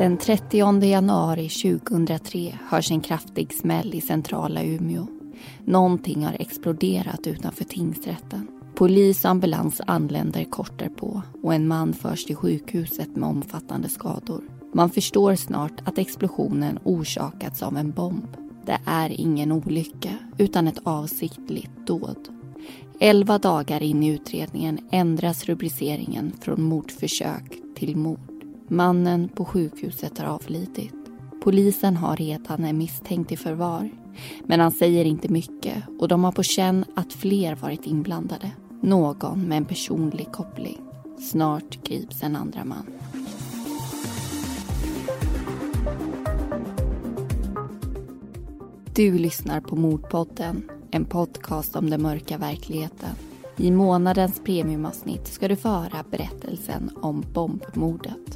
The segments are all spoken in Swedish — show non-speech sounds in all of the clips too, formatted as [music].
Den 30 januari 2003 hörs en kraftig smäll i centrala Umeå. Någonting har exploderat utanför tingsrätten. Polis och ambulans anländer kort därpå och en man förs till sjukhuset med omfattande skador. Man förstår snart att explosionen orsakats av en bomb. Det är ingen olycka utan ett avsiktligt dåd. Elva dagar in i utredningen ändras rubriceringen från mordförsök till mord. Mannen på sjukhuset har avlidit. Polisen har redan en misstänkt i förvar. Men han säger inte mycket och de har på känn att fler varit inblandade. Någon med en personlig koppling. Snart grips en andra man. Du lyssnar på Mordpodden, en podcast om den mörka verkligheten. I månadens premiumavsnitt ska du få höra berättelsen om bombmordet.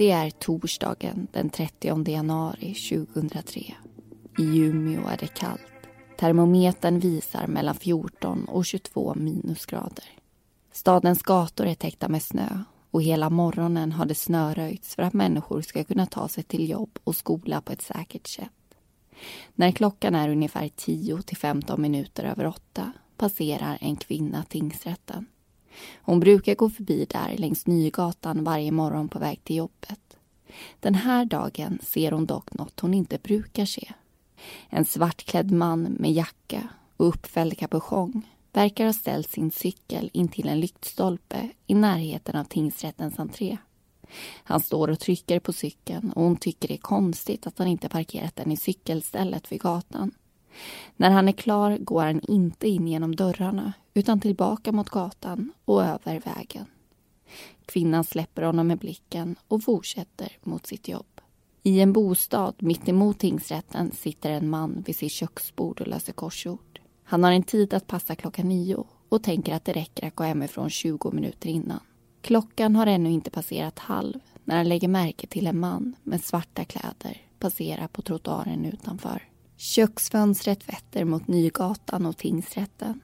Det är torsdagen den 30 januari 2003. I Umeå är det kallt. Termometern visar mellan 14 och 22 minusgrader. Stadens gator är täckta med snö och hela morgonen har det snöröjts för att människor ska kunna ta sig till jobb och skola på ett säkert sätt. När klockan är ungefär 10 till 15 minuter över åtta passerar en kvinna tingsrätten. Hon brukar gå förbi där längs Nygatan varje morgon på väg till jobbet. Den här dagen ser hon dock något hon inte brukar se. En svartklädd man med jacka och uppfälld kapuschong verkar ha ställt sin cykel intill en lyktstolpe i närheten av tingsrättens entré. Han står och trycker på cykeln och hon tycker det är konstigt att han inte parkerat den i cykelstället vid gatan. När han är klar går han inte in genom dörrarna utan tillbaka mot gatan och över vägen. Kvinnan släpper honom med blicken och fortsätter mot sitt jobb. I en bostad mitt emot tingsrätten sitter en man vid sitt köksbord och löser korsord. Han har en tid att passa klockan nio och tänker att det räcker att gå hemifrån 20 minuter innan. Klockan har ännu inte passerat halv när han lägger märke till en man med svarta kläder passera på trottoaren utanför. Köksfönstret vetter mot Nygatan och tingsrätten.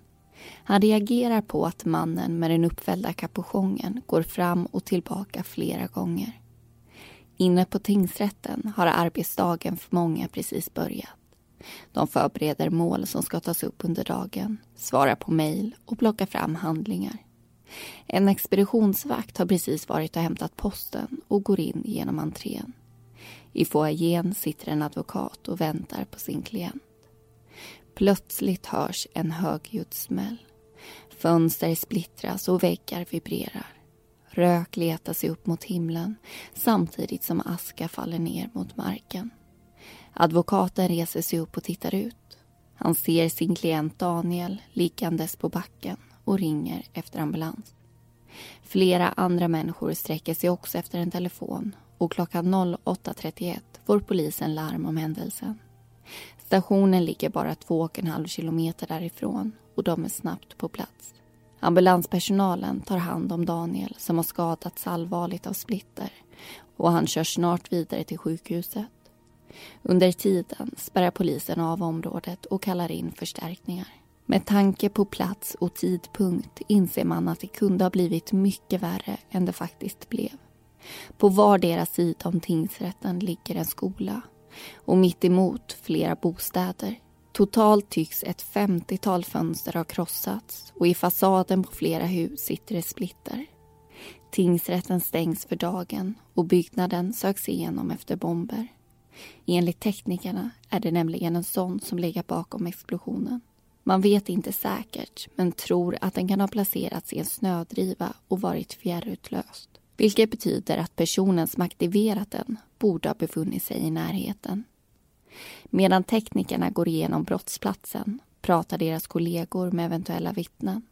Han reagerar på att mannen med den uppfällda kapuschongen går fram och tillbaka flera gånger. Inne på tingsrätten har arbetsdagen för många precis börjat. De förbereder mål som ska tas upp under dagen, svarar på mejl och plockar fram handlingar. En expeditionsvakt har precis varit och hämtat posten och går in genom entrén. I foajén sitter en advokat och väntar på sin klient. Plötsligt hörs en högljudd smäll. Fönster splittras och väggar vibrerar. Rök letar sig upp mot himlen samtidigt som aska faller ner mot marken. Advokaten reser sig upp och tittar ut. Han ser sin klient Daniel liggandes på backen och ringer efter ambulans. Flera andra människor sträcker sig också efter en telefon och klockan 08.31 får polisen larm om händelsen. Stationen ligger bara 2,5 kilometer därifrån och de är snabbt på plats. Ambulanspersonalen tar hand om Daniel som har skadats allvarligt av splitter och han körs snart vidare till sjukhuset. Under tiden spärrar polisen av området och kallar in förstärkningar. Med tanke på plats och tidpunkt inser man att det kunde ha blivit mycket värre än det faktiskt blev. På vardera sida om tingsrätten ligger en skola och mitt emot flera bostäder. Totalt tycks ett 50-tal fönster ha krossats och i fasaden på flera hus sitter det splitter. Tingsrätten stängs för dagen och byggnaden söks igenom efter bomber. Enligt teknikerna är det nämligen en sån som legat bakom explosionen. Man vet inte säkert, men tror att den kan ha placerats i en snödriva och varit fjärrutlöst. Vilket betyder att personen som aktiverat den borde ha befunnit sig i närheten. Medan teknikerna går igenom brottsplatsen pratar deras kollegor med eventuella vittnen.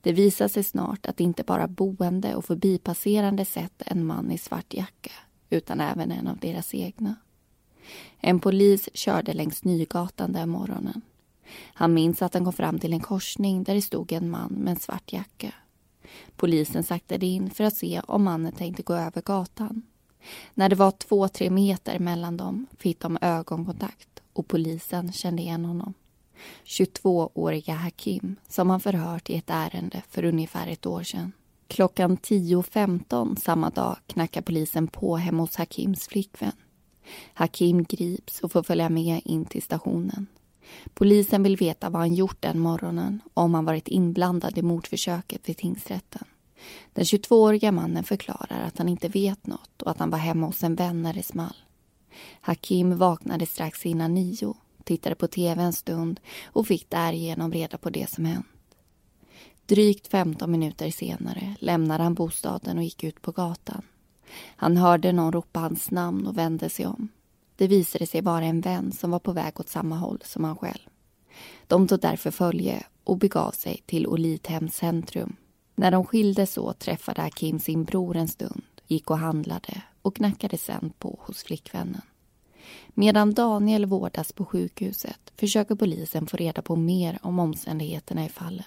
Det visar sig snart att inte bara boende och förbipasserande sett en man i svart jacka utan även en av deras egna. En polis körde längs Nygatan den morgonen. Han minns att han kom fram till en korsning där det stod en man med en svart jacka. Polisen saktade in för att se om mannen tänkte gå över gatan. När det var två, tre meter mellan dem fick de ögonkontakt och polisen kände igen honom. 22-åriga Hakim som han förhört i ett ärende för ungefär ett år sedan. Klockan 10.15 samma dag knackar polisen på hemma hos Hakims flickvän. Hakim grips och får följa med in till stationen. Polisen vill veta vad han gjort den morgonen och om han varit inblandad i mordförsöket vid tingsrätten. Den 22-åriga mannen förklarar att han inte vet något och att han var hemma hos en vän när det small. Hakim vaknade strax innan nio, tittade på tv en stund och fick därigenom reda på det som hänt. Drygt 15 minuter senare lämnade han bostaden och gick ut på gatan. Han hörde någon ropa hans namn och vände sig om. Det visade sig vara en vän som var på väg åt samma håll som han själv. De tog därför följe och begav sig till Olidhems centrum. När de skildes åt träffade Hakim sin bror en stund, gick och handlade och knackade sen på hos flickvännen. Medan Daniel vårdas på sjukhuset försöker polisen få reda på mer om omständigheterna i fallet.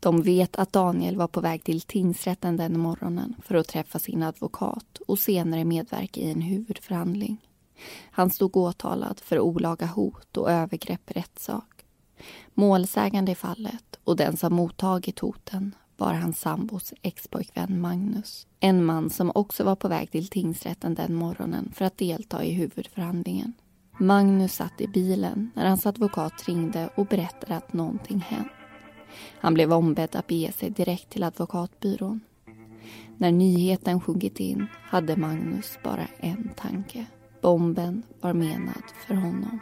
De vet att Daniel var på väg till tingsrätten den morgonen för att träffa sin advokat och senare medverka i en huvudförhandling. Han stod åtalad för olaga hot och övergrepp i rättssak. Målsägande i fallet och den som mottagit hoten var hans sambos expojkvän Magnus. En man som också var på väg till tingsrätten den morgonen för att delta i huvudförhandlingen. Magnus satt i bilen när hans advokat ringde och berättade att någonting hänt. Han blev ombedd att bege sig direkt till advokatbyrån. När nyheten sjunkit in hade Magnus bara en tanke. Bomben var menad för honom.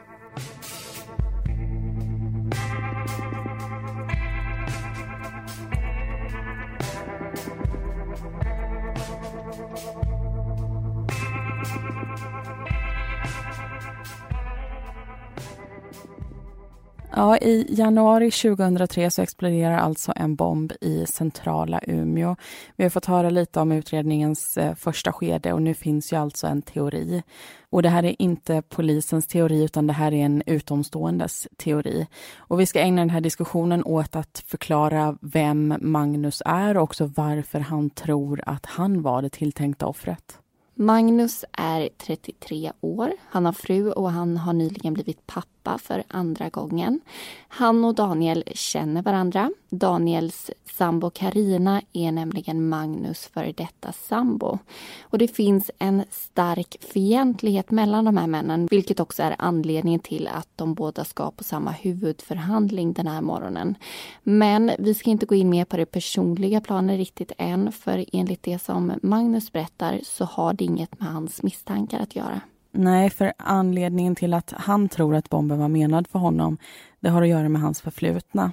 Ja, I januari 2003 så exploderar alltså en bomb i centrala Umeå. Vi har fått höra lite om utredningens eh, första skede och nu finns ju alltså en teori. Och det här är inte polisens teori utan det här är en utomståendes teori. Och vi ska ägna den här diskussionen åt att förklara vem Magnus är och också varför han tror att han var det tilltänkta offret. Magnus är 33 år. Han har fru och han har nyligen blivit pappa för andra gången. Han och Daniel känner varandra. Daniels sambo Karina är nämligen Magnus före detta sambo. Och det finns en stark fientlighet mellan de här männen vilket också är anledningen till att de båda ska på samma huvudförhandling den här morgonen. Men vi ska inte gå in mer på det personliga planet riktigt än för enligt det som Magnus berättar så har det inget med hans misstankar att göra. Nej, för anledningen till att han tror att bomben var menad för honom, det har att göra med hans förflutna.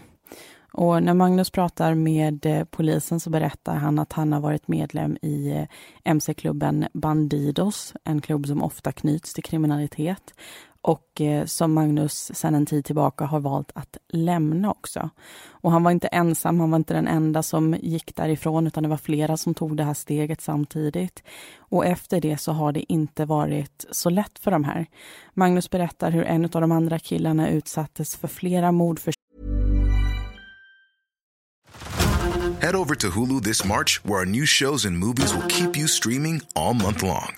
Och när Magnus pratar med eh, polisen så berättar han att han har varit medlem i eh, mc-klubben Bandidos, en klubb som ofta knyts till kriminalitet och eh, som Magnus sedan en tid tillbaka har valt att lämna också. Och han var inte ensam, han var inte den enda som gick därifrån utan det var flera som tog det här steget samtidigt. Och efter det så har det inte varit så lätt för de här. Magnus berättar hur en av de andra killarna utsattes för flera mordförsök Head over to Hulu this March, where our new shows and movies will keep you streaming all month long.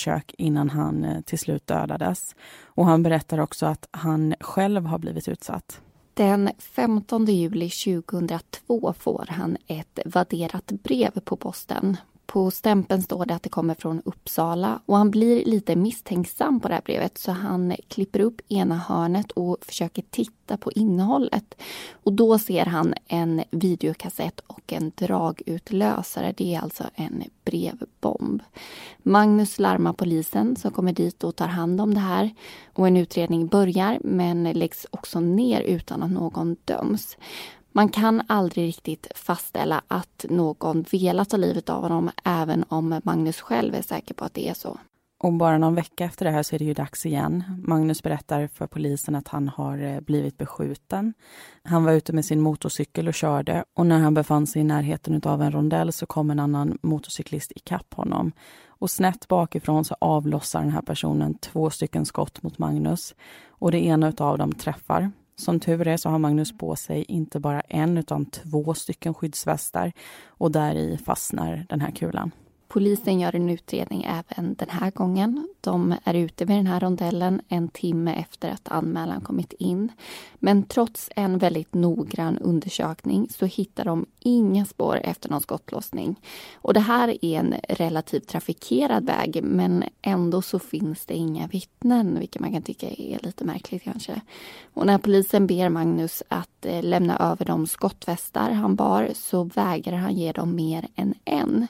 kök innan han eh, till slut dödades. Och han berättar också att han själv har blivit utsatt. Den 15 juli 2002 får han ett vadderat brev på posten. På stämpeln står det att det kommer från Uppsala och han blir lite misstänksam på det här brevet så han klipper upp ena hörnet och försöker titta på innehållet. Och då ser han en videokassett och en dragutlösare. Det är alltså en brevbomb. Magnus larmar polisen som kommer dit och tar hand om det här. Och en utredning börjar men läggs också ner utan att någon döms. Man kan aldrig riktigt fastställa att någon velat ta livet av honom även om Magnus själv är säker på att det är så. Och bara någon vecka efter det här så är det ju dags igen. Magnus berättar för polisen att han har eh, blivit beskjuten. Han var ute med sin motorcykel och körde och när han befann sig i närheten av en rondell så kom en annan motorcyklist ikapp honom. Och snett bakifrån så avlossar den här personen två stycken skott mot Magnus och det ena av dem träffar. Som tur är så har Magnus på sig inte bara en utan två stycken skyddsvästar och där i fastnar den här kulan. Polisen gör en utredning även den här gången. De är ute vid den här rondellen en timme efter att anmälan kommit in. Men trots en väldigt noggrann undersökning så hittar de inga spår efter någon skottlossning. Och det här är en relativt trafikerad väg men ändå så finns det inga vittnen vilket man kan tycka är lite märkligt kanske. Och när polisen ber Magnus att eh, lämna över de skottvästar han bar så vägrar han ge dem mer än en.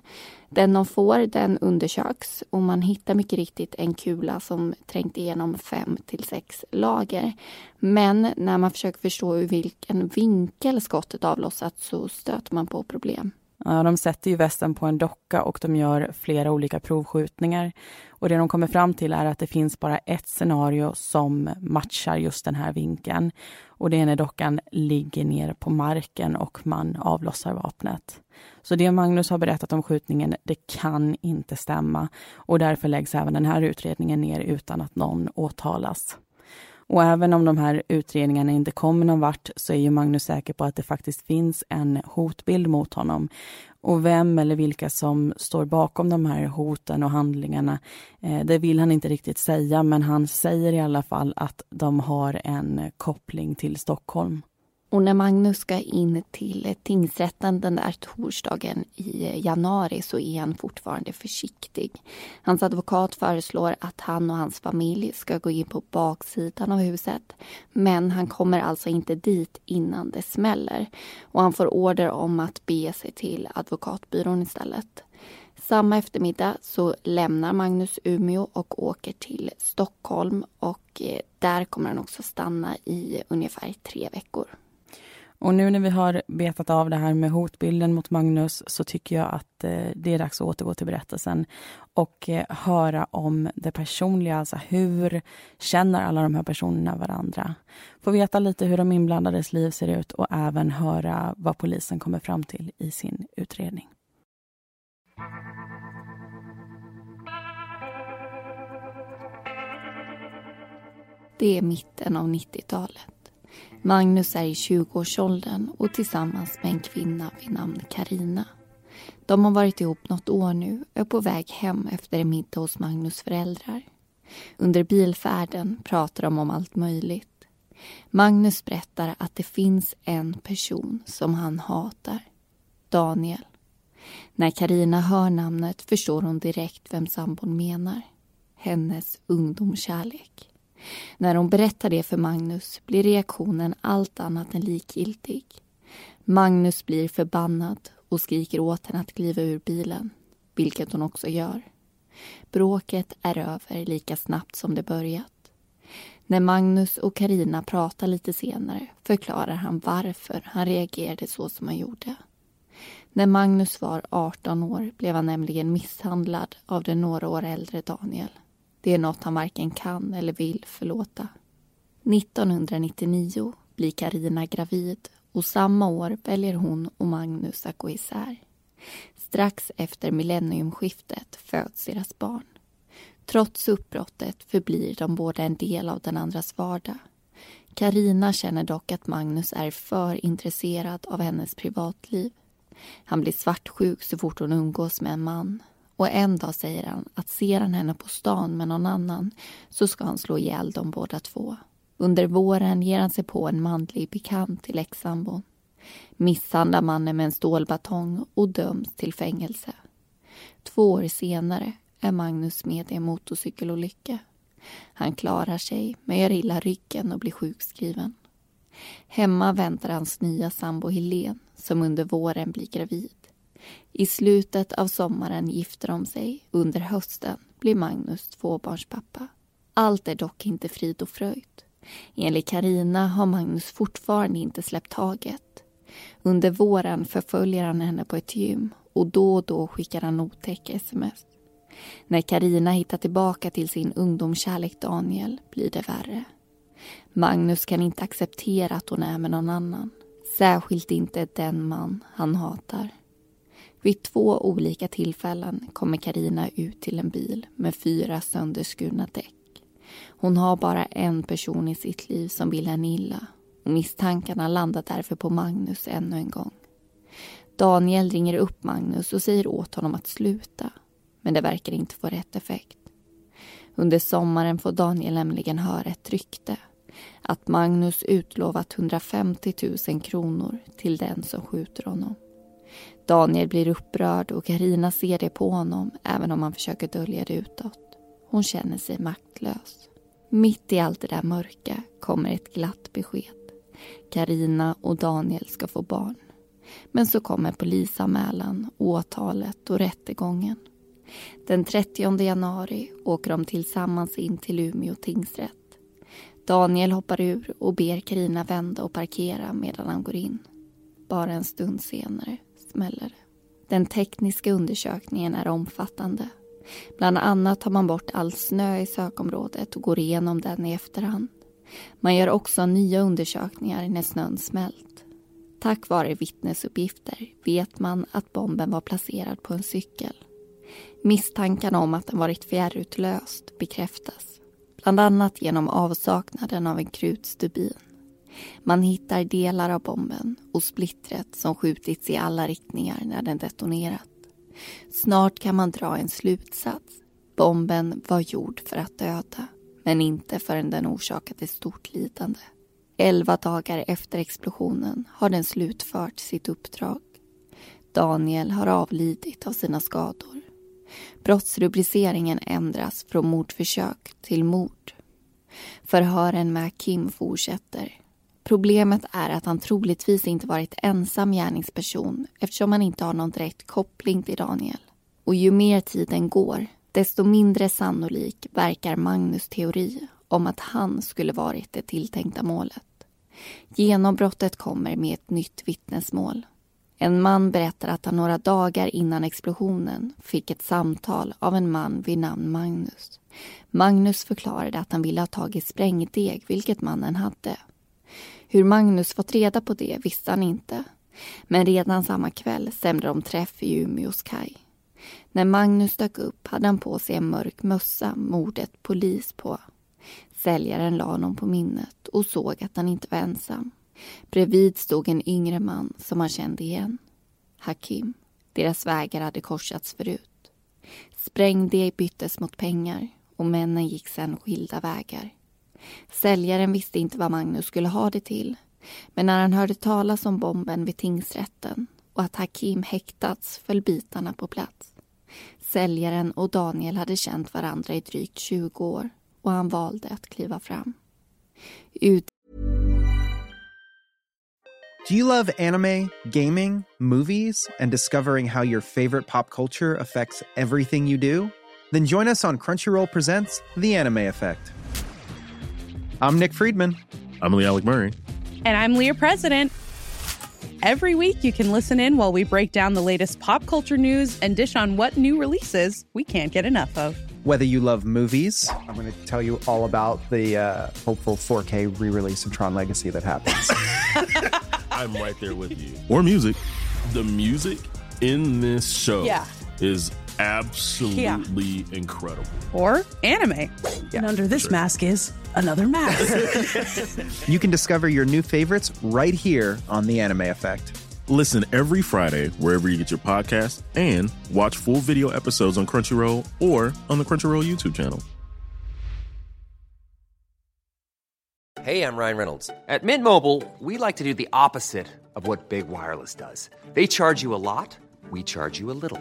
Den de får, den undersöks och man hittar mycket riktigt en kula som trängt igenom fem till sex lager. Men när man försöker förstå ur vilken vinkel skottet avlossats så stöter man på problem. De sätter ju västen på en docka och de gör flera olika provskjutningar. Och det de kommer fram till är att det finns bara ett scenario som matchar just den här vinkeln. Och det är när dockan ligger ner på marken och man avlossar vapnet. Så det Magnus har berättat om skjutningen, det kan inte stämma. Och därför läggs även den här utredningen ner utan att någon åtalas. Och även om de här utredningarna inte kommer någon vart så är ju Magnus säker på att det faktiskt finns en hotbild mot honom. Och vem eller vilka som står bakom de här hoten och handlingarna, eh, det vill han inte riktigt säga, men han säger i alla fall att de har en koppling till Stockholm. Och när Magnus ska in till tingsrätten den där torsdagen i januari så är han fortfarande försiktig. Hans advokat föreslår att han och hans familj ska gå in på baksidan av huset. Men han kommer alltså inte dit innan det smäller. Och han får order om att bege sig till advokatbyrån istället. Samma eftermiddag så lämnar Magnus Umeå och åker till Stockholm och eh, där kommer han också stanna i ungefär tre veckor. Och nu när vi har betat av det här med hotbilden mot Magnus så tycker jag att eh, det är dags att återgå till berättelsen och eh, höra om det personliga, alltså hur känner alla de här personerna varandra? Få veta lite hur de inblandades liv ser ut och även höra vad polisen kommer fram till i sin utredning. Det är mitten av 90-talet. Magnus är i 20-årsåldern och tillsammans med en kvinna vid namn Karina. De har varit ihop något år nu och är på väg hem efter en middag hos Magnus föräldrar. Under bilfärden pratar de om allt möjligt. Magnus berättar att det finns en person som han hatar. Daniel. När Karina hör namnet förstår hon direkt vem sambon menar. Hennes ungdomskärlek. När hon berättar det för Magnus blir reaktionen allt annat än likgiltig. Magnus blir förbannad och skriker åt henne att kliva ur bilen, vilket hon också gör. Bråket är över lika snabbt som det börjat. När Magnus och Karina pratar lite senare förklarar han varför han reagerade så som han gjorde. När Magnus var 18 år blev han nämligen misshandlad av den några år äldre Daniel. Det är något han varken kan eller vill förlåta. 1999 blir Karina gravid och samma år väljer hon och Magnus att gå isär. Strax efter millenniumskiftet föds deras barn. Trots uppbrottet förblir de båda en del av den andras vardag. Karina känner dock att Magnus är för intresserad av hennes privatliv. Han blir svartsjuk så fort hon umgås med en man. Och en dag säger han att ser han henne på stan med någon annan så ska han slå ihjäl dem båda två. Under våren ger han sig på en manlig bekant till exsambon. Misshandlar mannen med en stålbatong och döms till fängelse. Två år senare är Magnus med i en motorcykelolycka. Han klarar sig, men gör illa ryggen och blir sjukskriven. Hemma väntar hans nya sambo Helen som under våren blir gravid. I slutet av sommaren gifter de sig. Under hösten blir Magnus tvåbarnspappa. Allt är dock inte frid och fröjd. Enligt Karina har Magnus fortfarande inte släppt taget. Under våren förföljer han henne på ett gym och då och då skickar han otäcka sms. När Karina hittar tillbaka till sin ungdomskärlek Daniel blir det värre. Magnus kan inte acceptera att hon är med någon annan. Särskilt inte den man han hatar. Vid två olika tillfällen kommer Karina ut till en bil med fyra sönderskurna däck. Hon har bara en person i sitt liv som vill henne illa och misstankarna landar därför på Magnus ännu en gång. Daniel ringer upp Magnus och säger åt honom att sluta men det verkar inte få rätt effekt. Under sommaren får Daniel nämligen höra ett rykte att Magnus utlovat 150 000 kronor till den som skjuter honom. Daniel blir upprörd och Karina ser det på honom även om han försöker dölja det utåt. Hon känner sig maktlös. Mitt i allt det där mörka kommer ett glatt besked. Karina och Daniel ska få barn. Men så kommer polisanmälan, åtalet och rättegången. Den 30 januari åker de tillsammans in till Umeå tingsrätt. Daniel hoppar ur och ber Karina vända och parkera medan han går in. Bara en stund senare smäller. Den tekniska undersökningen är omfattande. Bland annat tar man bort all snö i sökområdet och går igenom den i efterhand. Man gör också nya undersökningar när snön smält. Tack vare vittnesuppgifter vet man att bomben var placerad på en cykel. Misstankarna om att den varit fjärrutlöst bekräftas. Bland annat genom avsaknaden av en krutstubin. Man hittar delar av bomben och splittret som skjutits i alla riktningar när den detonerat. Snart kan man dra en slutsats. Bomben var gjord för att döda, men inte förrän den orsakade stort lidande. Elva dagar efter explosionen har den slutfört sitt uppdrag. Daniel har avlidit av sina skador. Brottsrubriceringen ändras från mordförsök till mord. Förhören med Kim fortsätter. Problemet är att han troligtvis inte varit ensam gärningsperson eftersom han inte har någon direkt koppling till Daniel. Och ju mer tiden går, desto mindre sannolik verkar Magnus teori om att han skulle varit det tilltänkta målet. Genombrottet kommer med ett nytt vittnesmål. En man berättar att han några dagar innan explosionen fick ett samtal av en man vid namn Magnus. Magnus förklarade att han ville ha tag i sprängdeg, vilket mannen hade. Hur Magnus fått reda på det visste han inte. Men redan samma kväll stämde de träff i Umeås kaj. När Magnus dök upp hade han på sig en mörk mössa med ordet polis på. Säljaren la honom på minnet och såg att han inte var ensam. Bredvid stod en yngre man som han kände igen. Hakim. Deras vägar hade korsats förut. Sprängdeg byttes mot pengar och männen gick sedan skilda vägar. Säljaren visste inte vad Magnus skulle ha det till. Men när han hörde talas om bomben vid tingsrätten och att Hakim häktats föll bitarna på plats. Säljaren och Daniel hade känt varandra i drygt 20 år och han valde att kliva fram. Ut Do you love anime, gaming, movies, and discovering how your favorite pop culture affects everything you do? Then join us on Crunchyroll Presents The Anime Effect. I'm Nick Friedman. I'm Lee Alec Murray. And I'm Leah President. Every week, you can listen in while we break down the latest pop culture news and dish on what new releases we can't get enough of. Whether you love movies, I'm going to tell you all about the uh, hopeful 4K re release of Tron Legacy that happens. [laughs] I'm right there with you. Or music. The music in this show Yeah. is absolutely Yeah. incredible. Or anime. and under this mask is another mask. [laughs] you can discover your new favorites right here on The Anime Effect. Listen every Friday wherever you get your podcast and watch full video episodes on Crunchyroll or on the Crunchyroll YouTube channel. Hey, I'm Ryan Reynolds. At Mint Mobile, we like to do the opposite of what Big Wireless does. They charge you a lot, we charge you a little.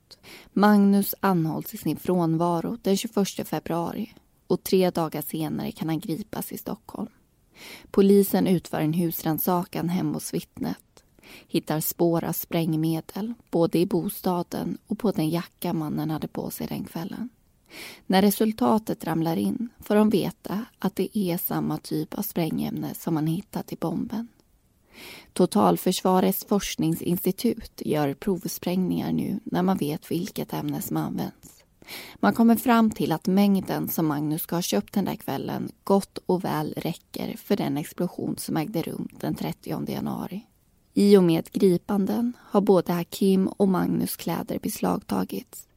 Magnus anhålls i sin frånvaro den 21 februari och tre dagar senare kan han gripas i Stockholm. Polisen utför en husrannsakan hemma hos vittnet. Hittar spår av sprängmedel både i bostaden och på den jacka mannen hade på sig den kvällen. När resultatet ramlar in får de veta att det är samma typ av sprängämne som man hittat i bomben. Totalförsvarets forskningsinstitut gör provsprängningar nu när man vet vilket ämne som används. Man kommer fram till att mängden som Magnus ska ha köpt den där kvällen gott och väl räcker för den explosion som ägde rum den 30 januari. I och med gripanden har både Hakim och Magnus kläder beslagtagits.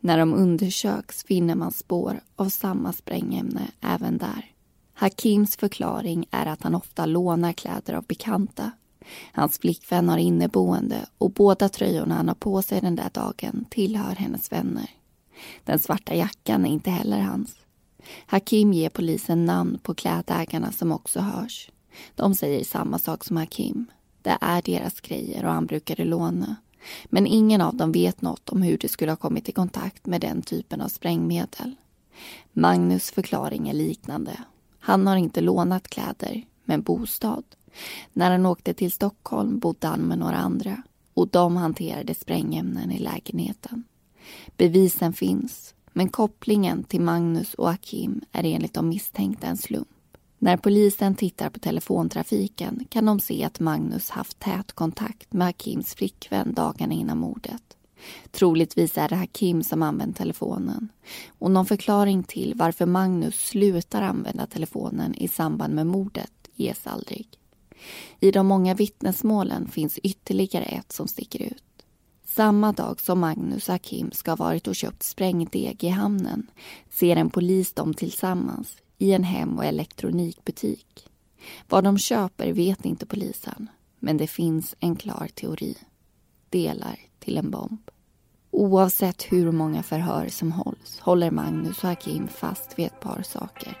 När de undersöks finner man spår av samma sprängämne även där. Hakims förklaring är att han ofta lånar kläder av bekanta. Hans flickvän har inneboende och båda tröjorna han har på sig den där dagen tillhör hennes vänner. Den svarta jackan är inte heller hans. Hakim ger polisen namn på klädägarna som också hörs. De säger samma sak som Hakim. Det är deras grejer och han brukade låna. Men ingen av dem vet något om hur de skulle ha kommit i kontakt med den typen av sprängmedel. Magnus förklaring är liknande. Han har inte lånat kläder, men bostad. När han åkte till Stockholm bodde han med några andra och de hanterade sprängämnen i lägenheten. Bevisen finns, men kopplingen till Magnus och Akim är enligt de misstänkta en slump. När polisen tittar på telefontrafiken kan de se att Magnus haft tät kontakt med Akims flickvän dagarna innan mordet. Troligtvis är det Hakim som använt telefonen och någon förklaring till varför Magnus slutar använda telefonen i samband med mordet ges aldrig. I de många vittnesmålen finns ytterligare ett som sticker ut. Samma dag som Magnus och Hakim ska ha varit och köpt sprängdeg i hamnen ser en polis dem tillsammans i en hem och elektronikbutik. Vad de köper vet inte polisen, men det finns en klar teori. Delar till en bomb. Oavsett hur många förhör som hålls håller Magnus och Hakim fast vid ett par saker.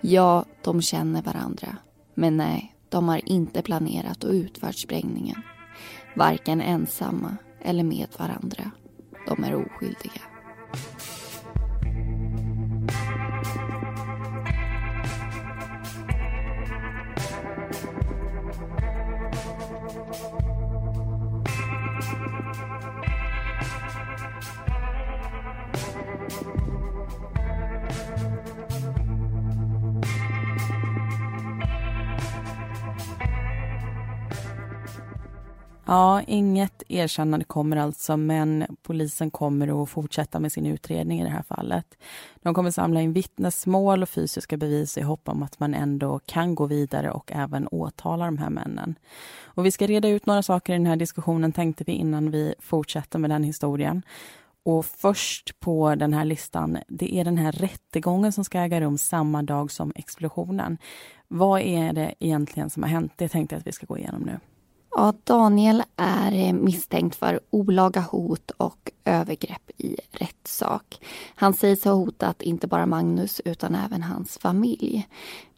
Ja, de känner varandra. Men nej, de har inte planerat och utfört sprängningen. Varken ensamma eller med varandra. De är oskyldiga. Ja, inget erkännande kommer alltså, men polisen kommer att fortsätta med sin utredning i det här fallet. De kommer samla in vittnesmål och fysiska bevis i hopp om att man ändå kan gå vidare och även åtala de här männen. Och vi ska reda ut några saker i den här diskussionen tänkte vi innan vi fortsätter med den historien. Och först på den här listan, det är den här rättegången som ska äga rum samma dag som explosionen. Vad är det egentligen som har hänt? Det tänkte jag att vi ska gå igenom nu. Ja, Daniel är eh, misstänkt för olaga hot och övergrepp i rättssak. Han sägs ha hotat inte bara Magnus utan även hans familj.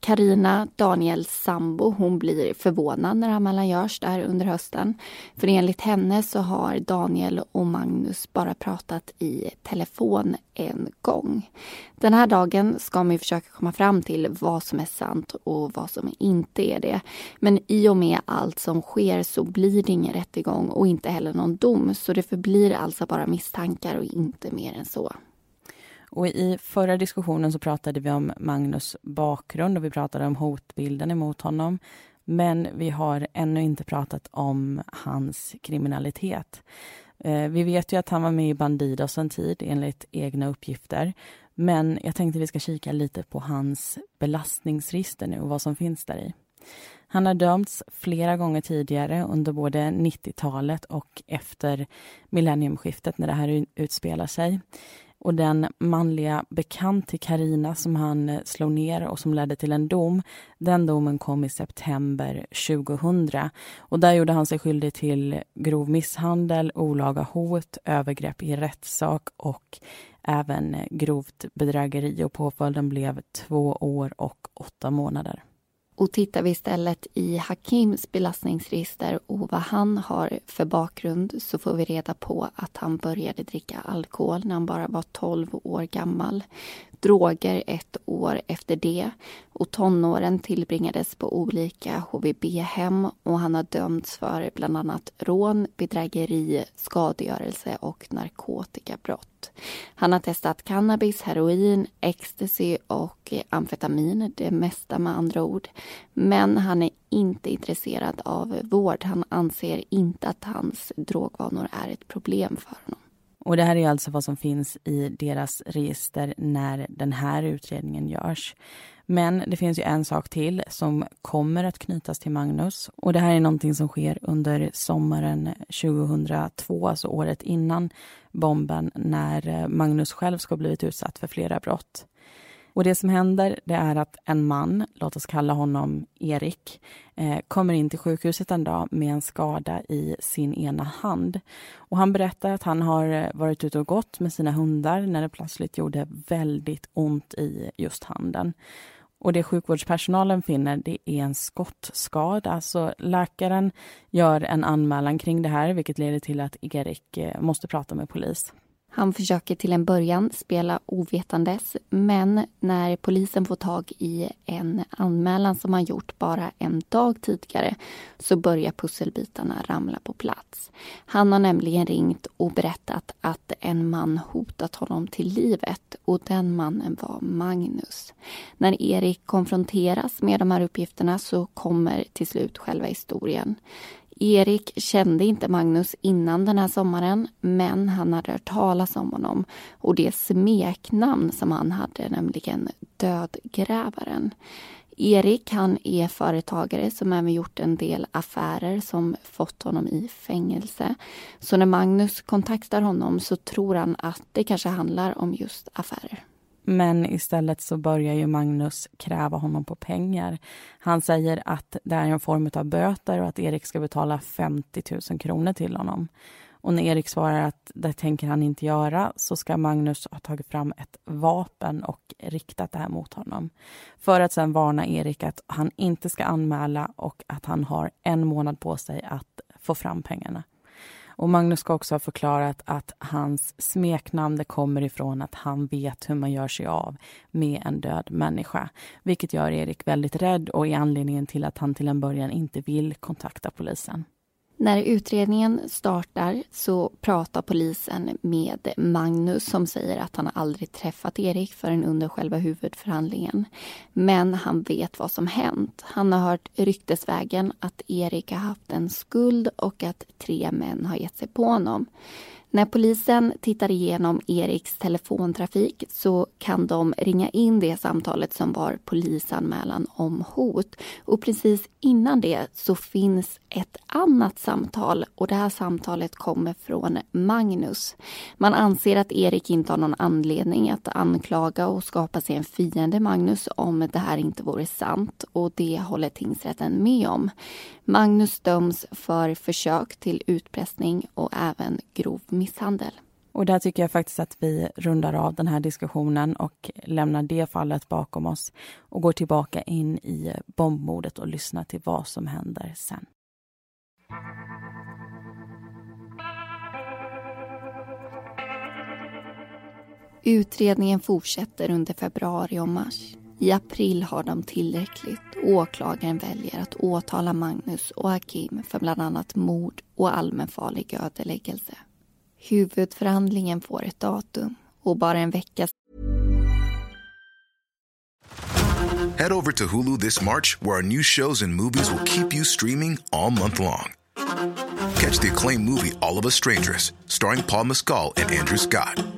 Karina Daniels sambo, hon blir förvånad när anmälan görs där under hösten. För enligt henne så har Daniel och Magnus bara pratat i telefon en gång. Den här dagen ska man försöka komma fram till vad som är sant och vad som inte är det. Men i och med allt som sker så blir det ingen rättegång och inte heller någon dom. Så det förblir alltså bara misstankar och inte mer än så. Och I förra diskussionen så pratade vi om Magnus bakgrund och vi pratade om hotbilden emot honom. Men vi har ännu inte pratat om hans kriminalitet. Eh, vi vet ju att han var med i Bandidos en tid, enligt egna uppgifter. Men jag tänkte vi ska kika lite på hans belastningsregister nu och vad som finns där i. Han har dömts flera gånger tidigare under både 90-talet och efter millenniumskiftet när det här utspelar sig. Och den manliga bekant till Karina som han eh, slog ner och som ledde till en dom, den domen kom i september 2000. Och där gjorde han sig skyldig till grov misshandel, olaga hot, övergrepp i rättssak och även eh, grovt bedrägeri och påföljden blev två år och åtta månader. Och tittar vi istället i Hakims belastningsregister och vad han har för bakgrund så får vi reda på att han började dricka alkohol när han bara var 12 år gammal. Droger ett år efter det och tonåren tillbringades på olika HVB-hem och han har dömts för bland annat rån, bedrägeri, skadegörelse och narkotikabrott. Han har testat cannabis, heroin, ecstasy och amfetamin, det mesta med andra ord. Men han är inte intresserad av vård. Han anser inte att hans drogvanor är ett problem för honom. Och det här är alltså vad som finns i deras register när den här utredningen görs. Men det finns ju en sak till som kommer att knytas till Magnus och det här är någonting som sker under sommaren 2002, alltså året innan bomben, när Magnus själv ska ha blivit utsatt för flera brott. Och det som händer det är att en man, låt oss kalla honom Erik, eh, kommer in till sjukhuset en dag med en skada i sin ena hand. Och han berättar att han har eh, varit ute och gått med sina hundar när det plötsligt gjorde väldigt ont i just handen. Och det sjukvårdspersonalen finner det är en skottskada. Så läkaren gör en anmälan kring det här vilket leder till att Erik eh, måste prata med polis. Han försöker till en början spela ovetandes men när polisen får tag i en anmälan som han gjort bara en dag tidigare så börjar pusselbitarna ramla på plats. Han har nämligen ringt och berättat att en man hotat honom till livet och den mannen var Magnus. När Erik konfronteras med de här uppgifterna så kommer till slut själva historien. Erik kände inte Magnus innan den här sommaren men han hade hört talas om honom och det smeknamn som han hade, nämligen Dödgrävaren. Erik han är företagare som även gjort en del affärer som fått honom i fängelse. Så när Magnus kontaktar honom så tror han att det kanske handlar om just affärer. Men istället så börjar ju Magnus kräva honom på pengar. Han säger att det är en form av böter och att Erik ska betala 50 000 kronor till honom. Och när Erik svarar att det tänker han inte göra så ska Magnus ha tagit fram ett vapen och riktat det här mot honom. För att sen varna Erik att han inte ska anmäla och att han har en månad på sig att få fram pengarna. Och Magnus ska också ha förklarat att hans smeknamn kommer ifrån att han vet hur man gör sig av med en död människa. Vilket gör Erik väldigt rädd och är anledningen till att han till en början inte vill kontakta polisen. När utredningen startar så pratar polisen med Magnus som säger att han aldrig träffat Erik förrän under själva huvudförhandlingen. Men han vet vad som hänt. Han har hört ryktesvägen att Erik har haft en skuld och att tre män har gett sig på honom. När polisen tittar igenom Eriks telefontrafik så kan de ringa in det samtalet som var polisanmälan om hot. Och precis innan det så finns ett annat samtal och det här samtalet kommer från Magnus. Man anser att Erik inte har någon anledning att anklaga och skapa sig en fiende Magnus om det här inte vore sant och det håller tingsrätten med om. Magnus döms för försök till utpressning och även grov misshandel. Och där tycker jag faktiskt att vi rundar av den här diskussionen och lämnar det fallet bakom oss och går tillbaka in i bombmordet och lyssnar till vad som händer sen. Utredningen fortsätter under februari och mars. I april har de tillräckligt och åklagaren väljer att åtala Magnus och Hakim för bland annat mord och allmänfarlig ödeläggelse. Huvudförhandlingen får ett datum och bara en vecka Head over to Hulu this March, where our new shows and movies will keep you streaming all month long. Catch the acclaimed movie All of Us Strangers, starring Paul Mescal and Andrew Scott.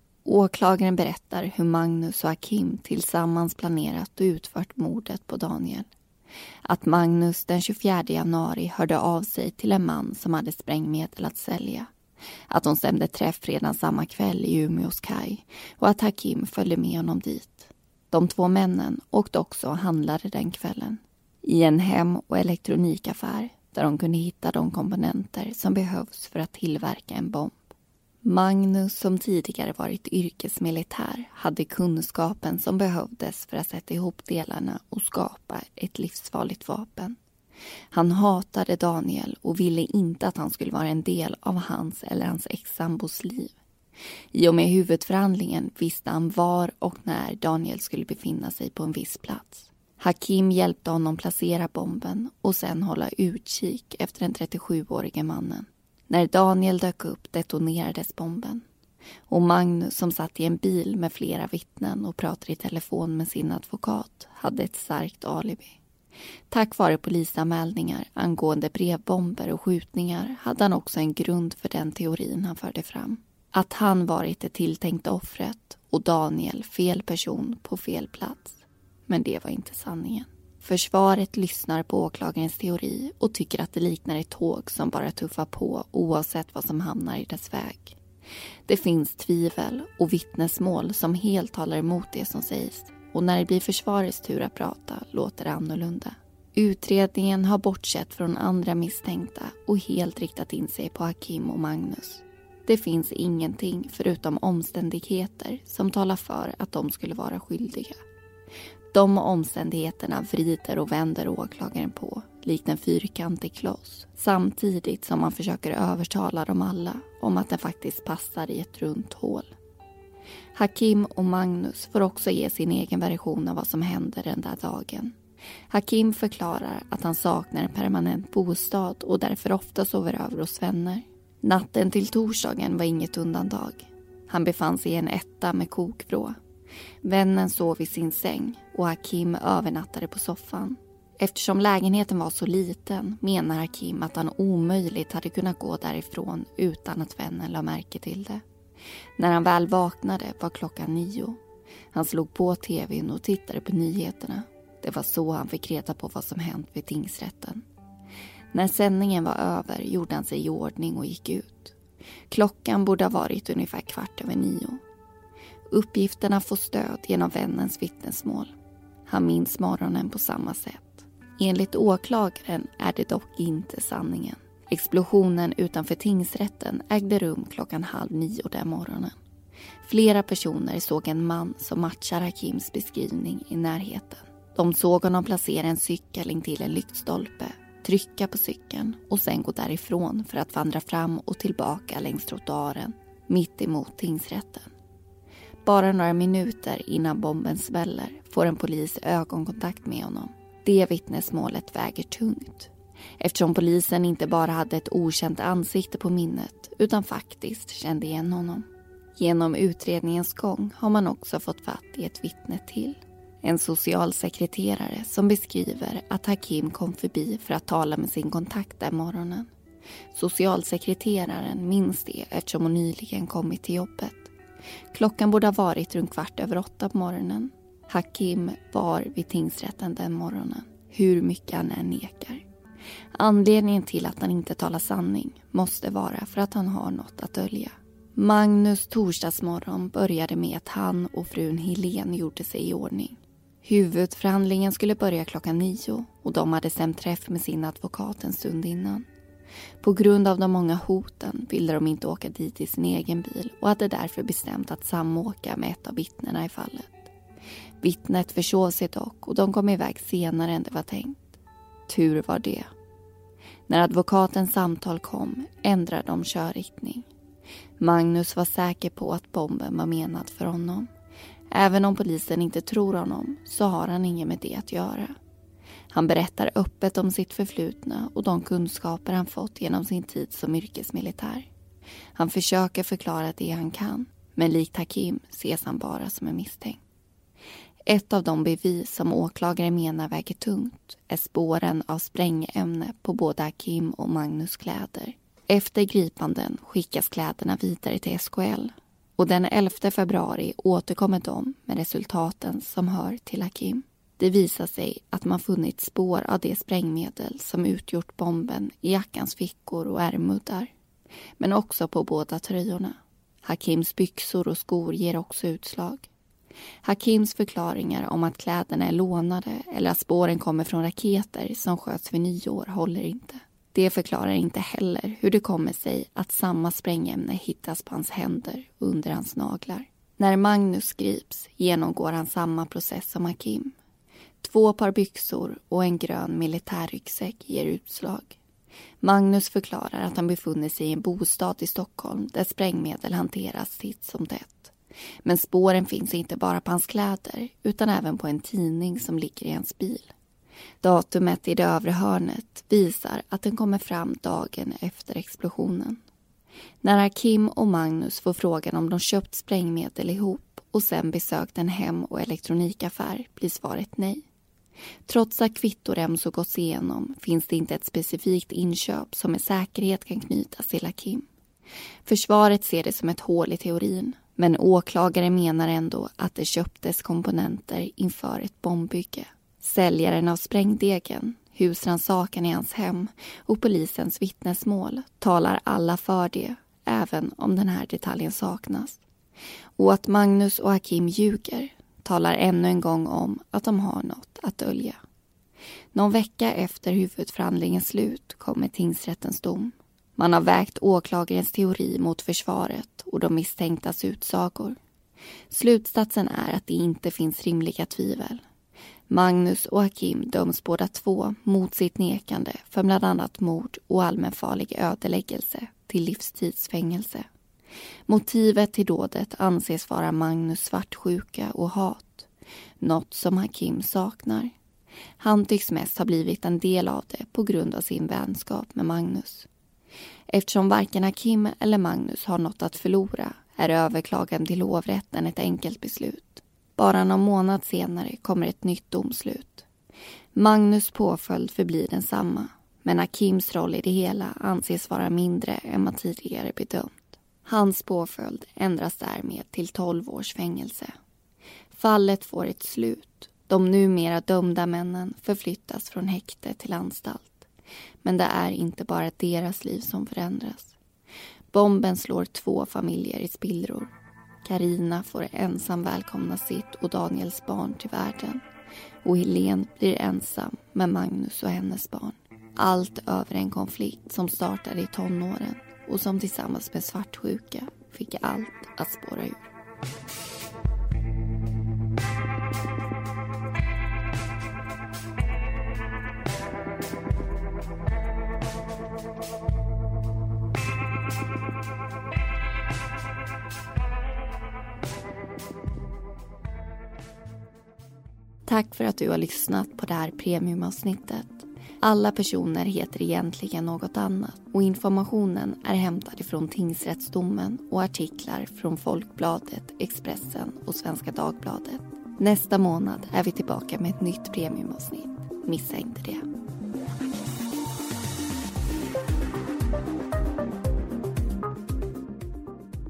Åklagaren berättar hur Magnus och Hakim tillsammans planerat och utfört mordet på Daniel. Att Magnus den 24 januari hörde av sig till en man som hade sprängmedel att sälja. Att de stämde träff redan samma kväll i Umeås kaj och att Hakim följde med honom dit. De två männen åkte också och handlade den kvällen. I en hem och elektronikaffär där de kunde hitta de komponenter som behövs för att tillverka en bomb. Magnus, som tidigare varit yrkesmilitär, hade kunskapen som behövdes för att sätta ihop delarna och skapa ett livsfarligt vapen. Han hatade Daniel och ville inte att han skulle vara en del av hans eller hans ex-sambos liv. I och med huvudförhandlingen visste han var och när Daniel skulle befinna sig på en viss plats. Hakim hjälpte honom placera bomben och sen hålla utkik efter den 37-årige mannen. När Daniel dök upp detonerades bomben. Och Magnus som satt i en bil med flera vittnen och pratade i telefon med sin advokat hade ett starkt alibi. Tack vare polisanmälningar angående brevbomber och skjutningar hade han också en grund för den teorin han förde fram. Att han varit det tilltänkta offret och Daniel fel person på fel plats. Men det var inte sanningen. Försvaret lyssnar på åklagarens teori och tycker att det liknar ett tåg som bara tuffar på oavsett vad som hamnar i dess väg. Det finns tvivel och vittnesmål som helt talar emot det som sägs och när det blir försvarets tur att prata låter det annorlunda. Utredningen har bortsett från andra misstänkta och helt riktat in sig på Hakim och Magnus. Det finns ingenting förutom omständigheter som talar för att de skulle vara skyldiga. De omständigheterna vrider och vänder åklagaren på likt en fyrkantig kloss samtidigt som man försöker övertala dem alla om att den faktiskt passar i ett runt hål. Hakim och Magnus får också ge sin egen version av vad som hände den där dagen. Hakim förklarar att han saknar en permanent bostad och därför ofta sover över hos vänner. Natten till torsdagen var inget undantag. Han befann sig i en etta med kokvrå Vännen sov i sin säng och Hakim övernattade på soffan. Eftersom lägenheten var så liten menar Hakim att han omöjligt hade kunnat gå därifrån utan att vännen la märke till det. När han väl vaknade var klockan nio. Han slog på tvn och tittade på nyheterna. Det var så han fick reda på vad som hänt vid tingsrätten. När sändningen var över gjorde han sig i ordning och gick ut. Klockan borde ha varit ungefär kvart över nio. Uppgifterna får stöd genom vännens vittnesmål. Han minns morgonen på samma sätt. Enligt åklagaren är det dock inte sanningen. Explosionen utanför tingsrätten ägde rum klockan halv nio den morgonen. Flera personer såg en man som matchar Hakims beskrivning i närheten. De såg honom placera en cykel intill en lyktstolpe, trycka på cykeln och sen gå därifrån för att vandra fram och tillbaka längs trottoaren mitt emot tingsrätten. Bara några minuter innan bomben sväller får en polis ögonkontakt med honom. Det vittnesmålet väger tungt eftersom polisen inte bara hade ett okänt ansikte på minnet utan faktiskt kände igen honom. Genom utredningens gång har man också fått fatt i ett vittne till. En socialsekreterare som beskriver att Hakim kom förbi för att tala med sin kontakt den morgonen. Socialsekreteraren minns det eftersom hon nyligen kommit till jobbet. Klockan borde ha varit runt kvart över åtta på morgonen. Hakim var vid tingsrätten den morgonen, hur mycket han än nekar. Anledningen till att han inte talar sanning måste vara för att han har något att dölja. Magnus torsdagsmorgon började med att han och frun Helen gjorde sig i ordning. Huvudförhandlingen skulle börja klockan nio och de hade stämt träff med sin advokat en stund innan. På grund av de många hoten ville de inte åka dit i sin egen bil och hade därför bestämt att samåka med ett av vittnena i fallet. Vittnet försov sig dock och de kom iväg senare än det var tänkt. Tur var det. När advokatens samtal kom ändrade de körriktning. Magnus var säker på att bomben var menad för honom. Även om polisen inte tror honom så har han inget med det att göra. Han berättar öppet om sitt förflutna och de kunskaper han fått genom sin tid som yrkesmilitär. Han försöker förklara det han kan, men likt Hakim ses han bara som en misstänkt. Ett av de bevis som åklagare menar väger tungt är spåren av sprängämne på både Hakim och Magnus kläder. Efter gripanden skickas kläderna vidare till SKL och den 11 februari återkommer de med resultaten som hör till Hakim. Det visar sig att man funnit spår av det sprängmedel som utgjort bomben i jackans fickor och ärmuddar. Men också på båda tröjorna. Hakims byxor och skor ger också utslag. Hakims förklaringar om att kläderna är lånade eller att spåren kommer från raketer som sköts vid nyår håller inte. Det förklarar inte heller hur det kommer sig att samma sprängämne hittas på hans händer och under hans naglar. När Magnus grips genomgår han samma process som Hakim. Två par byxor och en grön militärryggsäck ger utslag. Magnus förklarar att han befunnit sig i en bostad i Stockholm där sprängmedel hanteras titt som tätt. Men spåren finns inte bara på hans kläder utan även på en tidning som ligger i hans bil. Datumet i det övre hörnet visar att den kommer fram dagen efter explosionen. När Hakim och Magnus får frågan om de köpt sprängmedel ihop och sen besökt en hem och elektronikaffär blir svaret nej. Trots att kvittoremsor gåtts igenom finns det inte ett specifikt inköp som med säkerhet kan knytas till Hakim. Försvaret ser det som ett hål i teorin men åklagare menar ändå att det köptes komponenter inför ett bombbygge. Säljaren av sprängdegen, husrannsakan i hans hem och polisens vittnesmål talar alla för det, även om den här detaljen saknas. Och att Magnus och Hakim ljuger talar ännu en gång om att de har något att dölja. Någon vecka efter huvudförhandlingens slut kommer tingsrättens dom. Man har vägt åklagarens teori mot försvaret och de misstänktas utsagor. Slutsatsen är att det inte finns rimliga tvivel. Magnus och Hakim döms båda två mot sitt nekande för bland annat mord och allmänfarlig ödeläggelse till livstidsfängelse. Motivet till dådet anses vara Magnus svartsjuka och hat. Något som Hakim saknar. Han tycks mest ha blivit en del av det på grund av sin vänskap med Magnus. Eftersom varken Hakim eller Magnus har något att förlora är överklagan till hovrätten ett enkelt beslut. Bara någon månad senare kommer ett nytt domslut. Magnus påföljd förblir densamma men Hakims roll i det hela anses vara mindre än man tidigare bedömt. Hans påföljd ändras därmed till 12 års fängelse. Fallet får ett slut. De numera dömda männen förflyttas från häkte till anstalt. Men det är inte bara deras liv som förändras. Bomben slår två familjer i spillror. Karina får ensam välkomna sitt och Daniels barn till världen. Och Helen blir ensam med Magnus och hennes barn. Allt över en konflikt som startade i tonåren och som tillsammans med svartsjuka fick allt att spåra ur. Du har lyssnat på det här premiumavsnittet. Alla personer heter egentligen något annat och informationen är hämtad ifrån tingsrättsdomen och artiklar från Folkbladet, Expressen och Svenska Dagbladet. Nästa månad är vi tillbaka med ett nytt premiumavsnitt. Missa inte det.